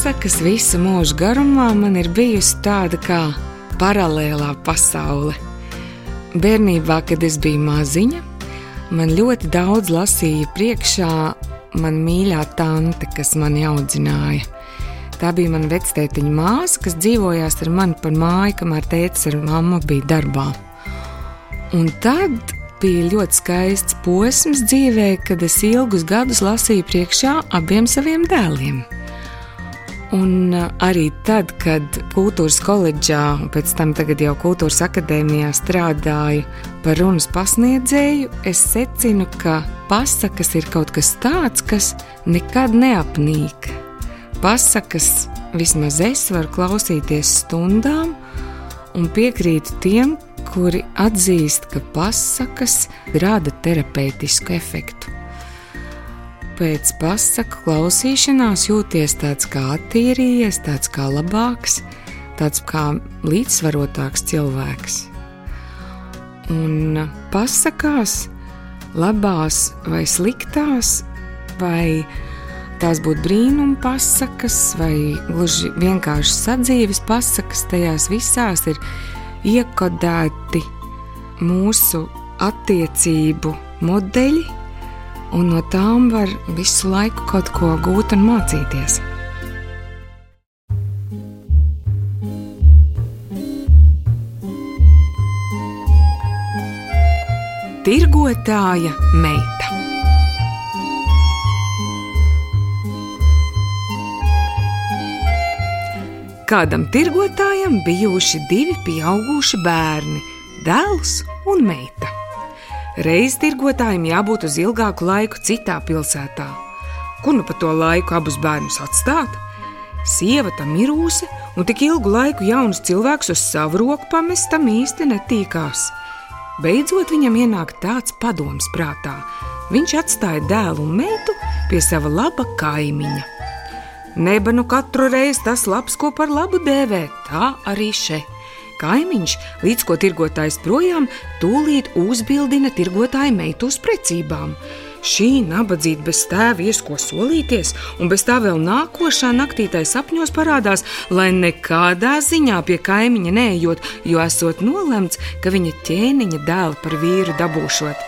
pasakas visu mūžu garumā man ir bijusi tāda kā paralēlā pasaule. Bērnībā, kad es biju maziņa, man ļoti daudz lasīja priekšā man mīļā tante, kas mani audzināja. Tā bija mana vectētiņa māsa, kas dzīvojās ar mani par māju, kamēr tēvs ar mammu bija darbā. Un tad bija ļoti skaists posms dzīvē, kad es ilgus gadus lasīju priekšā abiem saviem dēliem. Un uh, arī tad, kad kultūras koledžā, un pēc tam jau kultūras akadēmijā strādāju par runas pasniedzēju, es secinu, ka pasakas ir kaut kas tāds, kas nekad neapnīk. Pasakas vismaz es varu klausīties stundām un piekrītu tiem, kuri atzīst, ka pasakas rada terapeitisku efektu pēc pasaku klausīšanās jūties tāds kā attīrījies, tāds kā labāks, tāds kā līdzsvarotāks cilvēks. Un pasakās, labās vai sliktās, vai tās būtu brīnuma pasakas, vai gluži vienkārši sadzīves pasakas, tajās visās ir iekodēti mūsu attiecību modeļi, un no tām var visu laiku kaut ko gūt un mācīties. Tirgotāja meita. Kādam tirgotājam bijuši divi pieauguši bērni, dēls un meita. Reiz tirgotājiem jābūt uz ilgāku laiku citā pilsētā. Kur nu pa to laiku abus bērnus atstāt? Sieva tam ir ūse, un tik ilgu laiku jaunus cilvēkus uz savu roku pamest tam īsti netīkās. Beidzot viņam ienāk tāds padoms prātā. Viņš atstāja dēlu un meitu pie sava laba kaimiņa. Neba nu katru reizi tas labs, ko par labu dēvē, tā arī šeit. Kaimiņš, līdz ko tirgotājs projām, tūlīt uzbildina tirgotāju meitu uz precībām. Šī nabadzība bez tēva ies ko solīties, un bez tā vēl nākošā naktītai sapņos parādās, lai nekādā ziņā pie kaimiņa neejot, jo esot nolemts, ka viņa ķēniņa dēlu par vīru dabūšot.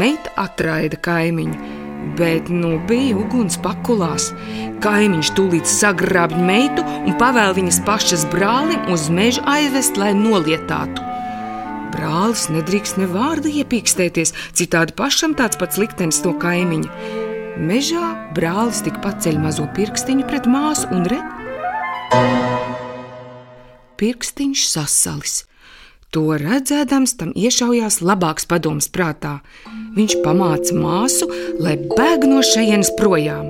Meita atraida kaimiņu bet nu bija uguns pakulās. Kaimiņš tūlīt sagrābj meitu un pavēl viņas pašas brālim uz mežu aizvest, lai nolietātu. Brālis nedrīkst ne vārdu iepīkstēties, citādi pašam tāds pats liktenis no kaimiņa. Mežā brālis tik paceļ mazo pirkstiņu pret māsu un re. Pirkstiņš sasalis. To redzēdams, tam iešaujās labāks padoms prātā. Viņš pamāca māsu, lai bēg no šejienes projām.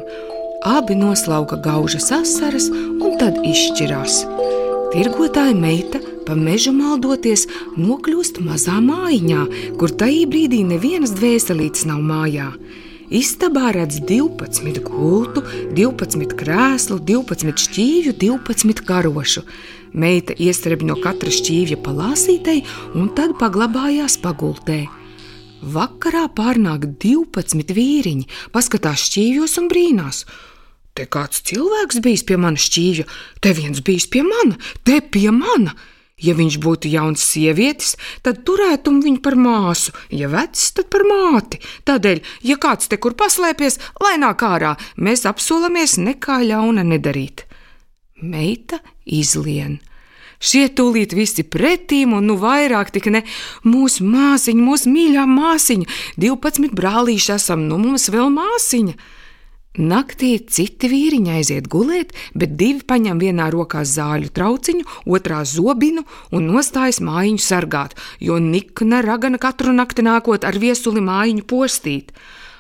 Abi noslauka gauža asaras un tad izšķirās. Tirgotāja meita, pa mežu maldoties, nokļūst mazā mājiņā, kur tajā brīdī nevienas dvēselītes nav mājā. Istabā redz 12 gultu, 12 krēslu, 12 šķīvju, 12 karošu. Meita iestrēb no katra šķīvja palāsītei un tad paglabājās pagultē. Vakarā pārnāk 12 vīriņi, paskatās šķīvjos un brīnās. Te kāds cilvēks bijis pie manas šķīvja, te viens bijis pie mana, te pie mana. Ja viņš būtu jauns sievietis, tad turētu viņu par māsu, ja vecs, tad par māti. Tādēļ, ja kāds te kur paslēpies, lai nāk ārā, mēs apsolamies nekā ļauna nedarīt meita izlien. Šie tūlīt visi pretīm, un nu vairāk tik ne mūsu māsiņa, mūsu mīļā māsiņa, 12 brālīši esam, nu mums vēl māsiņa. Naktī citi vīriņi aiziet gulēt, bet divi paņem vienā rokā zāļu trauciņu, otrā zobinu un nostājas mājiņu sargāt, jo nikna ragana katru nakti nākot ar viesuli mājiņu postīt.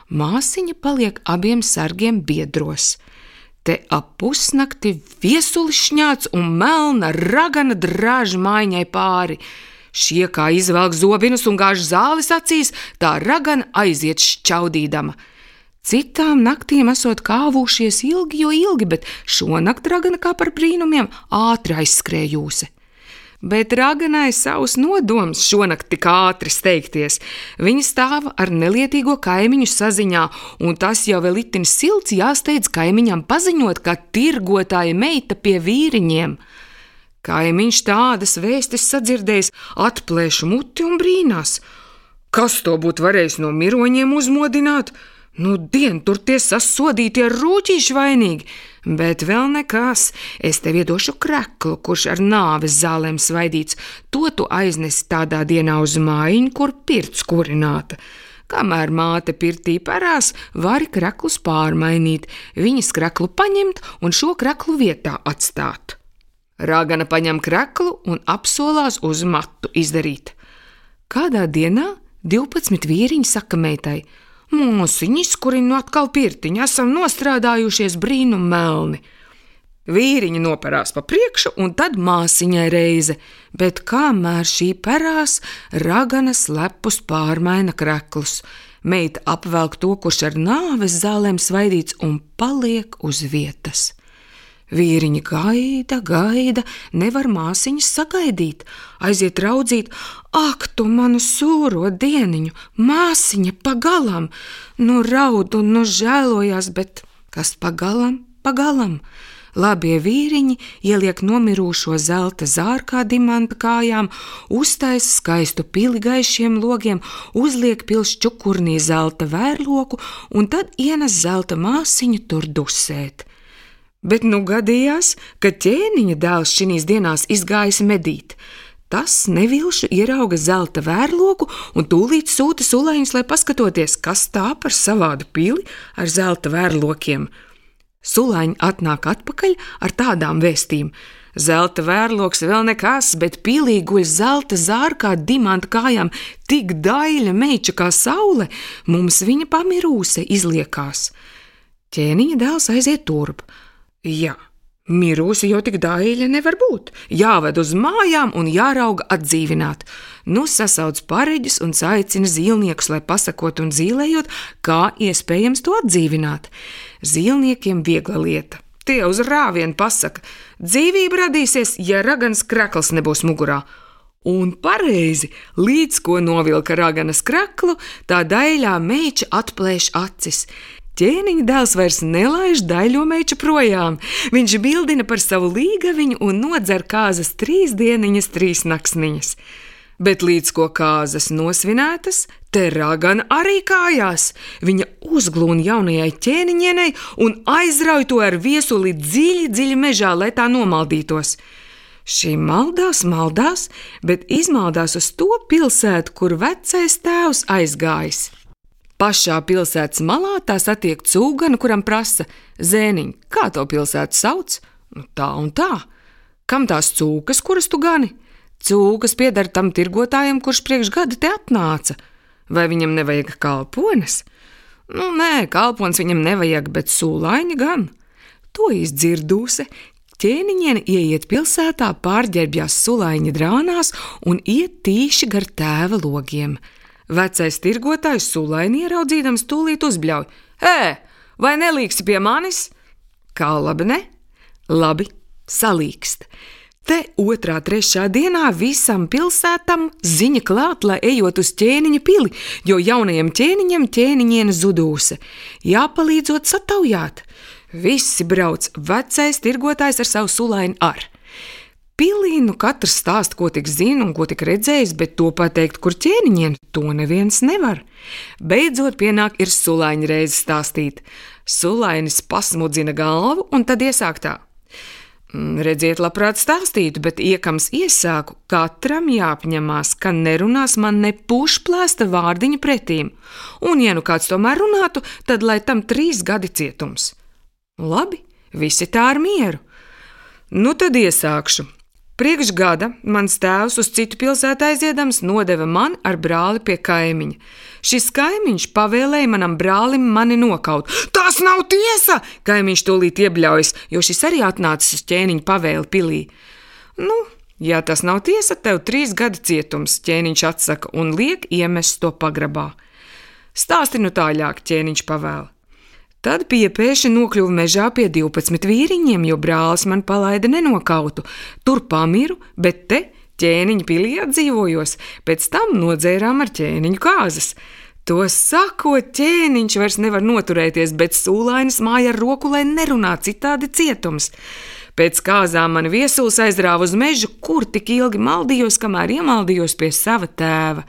Māsiņa paliek abiem sargiem biedros. Te ap pusnakti viesulis šņāts un melna ragana drāž maiņai pāri. Šie kā izvelk zobinus un gāž zāles acīs, tā ragana aiziet šķaudīdama. Citām naktīm esot kāvušies ilgi, jo ilgi, bet šonakt ragana kā par brīnumiem ātri aizskrējūsi. bet raganai savus nodomus šonakt tik ātri steigties. Viņa stāv ar nelietīgo kaimiņu saziņā, un tas jau vēl itin silts jāsteidz kaimiņam paziņot, ka tirgotāja meita pie vīriņiem. Kaimiņš tādas vēstis sadzirdējis, atplēš muti un brīnās. Kas to būtu varējis no miroņiem uzmodināt? Nu, dien, tur tie sasodītie rūtīši vainīgi, bet vēl nekas. Es tev iedošu kreklu, kurš ar nāves zālēm svaidīts. To tu aiznesi tādā dienā uz mājiņu, kur pirts kurināta. Kamēr māte pirtī parās, vari kreklus pārmainīt, viņas kreklu paņemt un šo kreklu vietā atstāt. Rāgana paņem kreklu un apsolās uz matu izdarīt. Kādā dienā 12 vīriņi saka meitai: Mūsiņi izkurina no atkal pirtiņa, esam nostrādājušies brīnum melni. Vīriņi noparās pa priekšu, un tad māsiņai reize, bet kamēr šī perās, ragana slepus pārmaina kreklus. Meita apvelk to, kurš ar nāves zālēm svaidīts, un paliek uz vietas. Vīriņi gaida, gaida, nevar māsiņas sagaidīt, aiziet raudzīt, ak, tu manu sūro dieniņu, māsiņa pagalam, nu raud un nu žēlojās, bet kas pagalam, pagalam. Labie vīriņi ieliek nomirušo zelta zārkā dimanta kājām, uztaisa skaistu pili gaišiem logiem, uzliek pils čukurnī zelta vērloku un tad ienes zelta māsiņu tur dusēt. Bet nu gadījās, ka ķēniņa dēls šīs dienās izgājis medīt. Tas nevilšu ierauga zelta vērloku un tūlīt sūta sulēņus, lai paskatoties, kas tā par savādu pili ar zelta vērlokiem. Sulēņi atnāk atpakaļ ar tādām vēstīm. Zelta vērloks vēl nekas, bet pilī guļ zelta zārkā dimanta kājām, tik daļa meiča kā saule, mums viņa pamirūse izliekās. Ķēniņa dēls aiziet turp. Jā, mirusi jau tik dāļa nevar būt. Jāved uz mājām un jārauga atdzīvināt. Nu sasauc pareģis un aicina zīlniekus, lai pasakot un zīlējot, kā iespējams to atdzīvināt. Zīlniekiem viegla lieta. Tie uz rāvienu pasaka, dzīvība radīsies, ja ragans krakls nebūs mugurā. Un pareizi, līdz ko novilka raganas kraklu, tā daļā meiča atplēš acis. Ķēniņa dēls vairs nelaiž daļo meču projām. Viņš bildina par savu līgaviņu un nodzer kāzas trīs dieniņas, trīs naksniņas. Bet līdz ko kāzas nosvinētas, te ragana arī kājās. Viņa uzglūna jaunajai ķēniņienei un aizrauj to ar viesuli dziļi, dziļi mežā, lai tā nomaldītos. Šī maldās, maldās, bet izmaldās uz to pilsētu, kur vecais tēvs aizgājis. Pašā pilsētas malā tā satiek cūganu, kuram prasa: Zēniņ, kā to pilsētu sauc? Nu, tā un tā. Kam tās cūkas, kuras tu gani? Cūkas pieder tam tirgotājam, kurš priekš gada te atnāca. Vai viņam nevajag kalpones? Nu, nē, kalpons viņam nevajag, bet sūlaini gan. To izdzirdūse, ķēniņiene ieiet pilsētā, pārģērbjās sulaiņa drānās un iet tīši gar tēva logiem. Vecais tirgotājs sulaini ieraudzījams tūlīt uzbļauj: Ē, vai nelīksi pie manis? Kā labi, ne? Labi, salīkst. Te otrā, trešā dienā visam pilsētam ziņa klāt, lai ejot uz ķēniņa pili, jo jaunajam ķēniņam ķēniņiene zudūse. Jāpalīdzot sataujāt. Visi brauc, vecais tirgotājs ar savu sulaini ar. Pilī nu katrs stāsta, ko tik zina un ko tik redzējis, bet to pateikt, kur ķēniņiem, to neviens nevar. Beidzot, pienāk ir sulāņa reize stāstīt. Sulainis pasmudzina galvu un tad iesāk tā. Mm, redziet, labprāt stāstītu, bet iekams iesāku, katram jāapņemās, ka nerunās man ne pušplēsta vārdiņa pretīm, un, ja nu kāds tomēr runātu, tad lai tam trīs gadi cietums. Labi, visi tā ar mieru. Nu tad iesākšu. Priekš gada mans tēvs uz citu pilsētu aiziedams nodeva man ar brāli pie kaimiņa. Šis kaimiņš pavēlēja manam brālim mani nokaut. Tas nav tiesa! Kaimiņš tūlīt iebļaujas, jo šis arī atnācis uz ķēniņa pavēli pilī. Nu, ja tas nav tiesa, tev trīs gadi cietums, ķēniņš atsaka un liek iemest to pagrabā. Stāsti nu tālāk, ķēniņš pavēla. Tad piepēši nokļuva mežā pie 12 vīriņiem, jo brālis man palaida nenokautu. Tur pamiru, bet te ķēniņa pilī atdzīvojos, pēc tam nodzērām ar ķēniņu kāzas. To sakot, ķēniņš vairs nevar noturēties, bet sūlainis māja ar roku, lai nerunā citādi cietums. Pēc kāzām man viesulis aizrāva uz mežu, kur tik ilgi maldījos, kamēr iemaldījos pie sava tēva.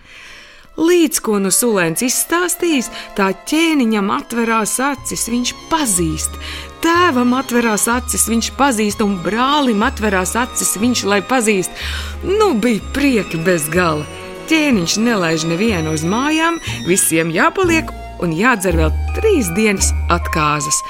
Līdz ko nu sulēns izstāstījis, tā ķēniņam atverās acis, viņš pazīst. Tēvam atverās acis, viņš pazīst, un brālim atverās acis, viņš lai pazīst. Nu bija prieki bez gala. Ķēniņš nelaiž nevienu uz mājām, visiem jāpaliek un jādzer vēl trīs dienas atkāzes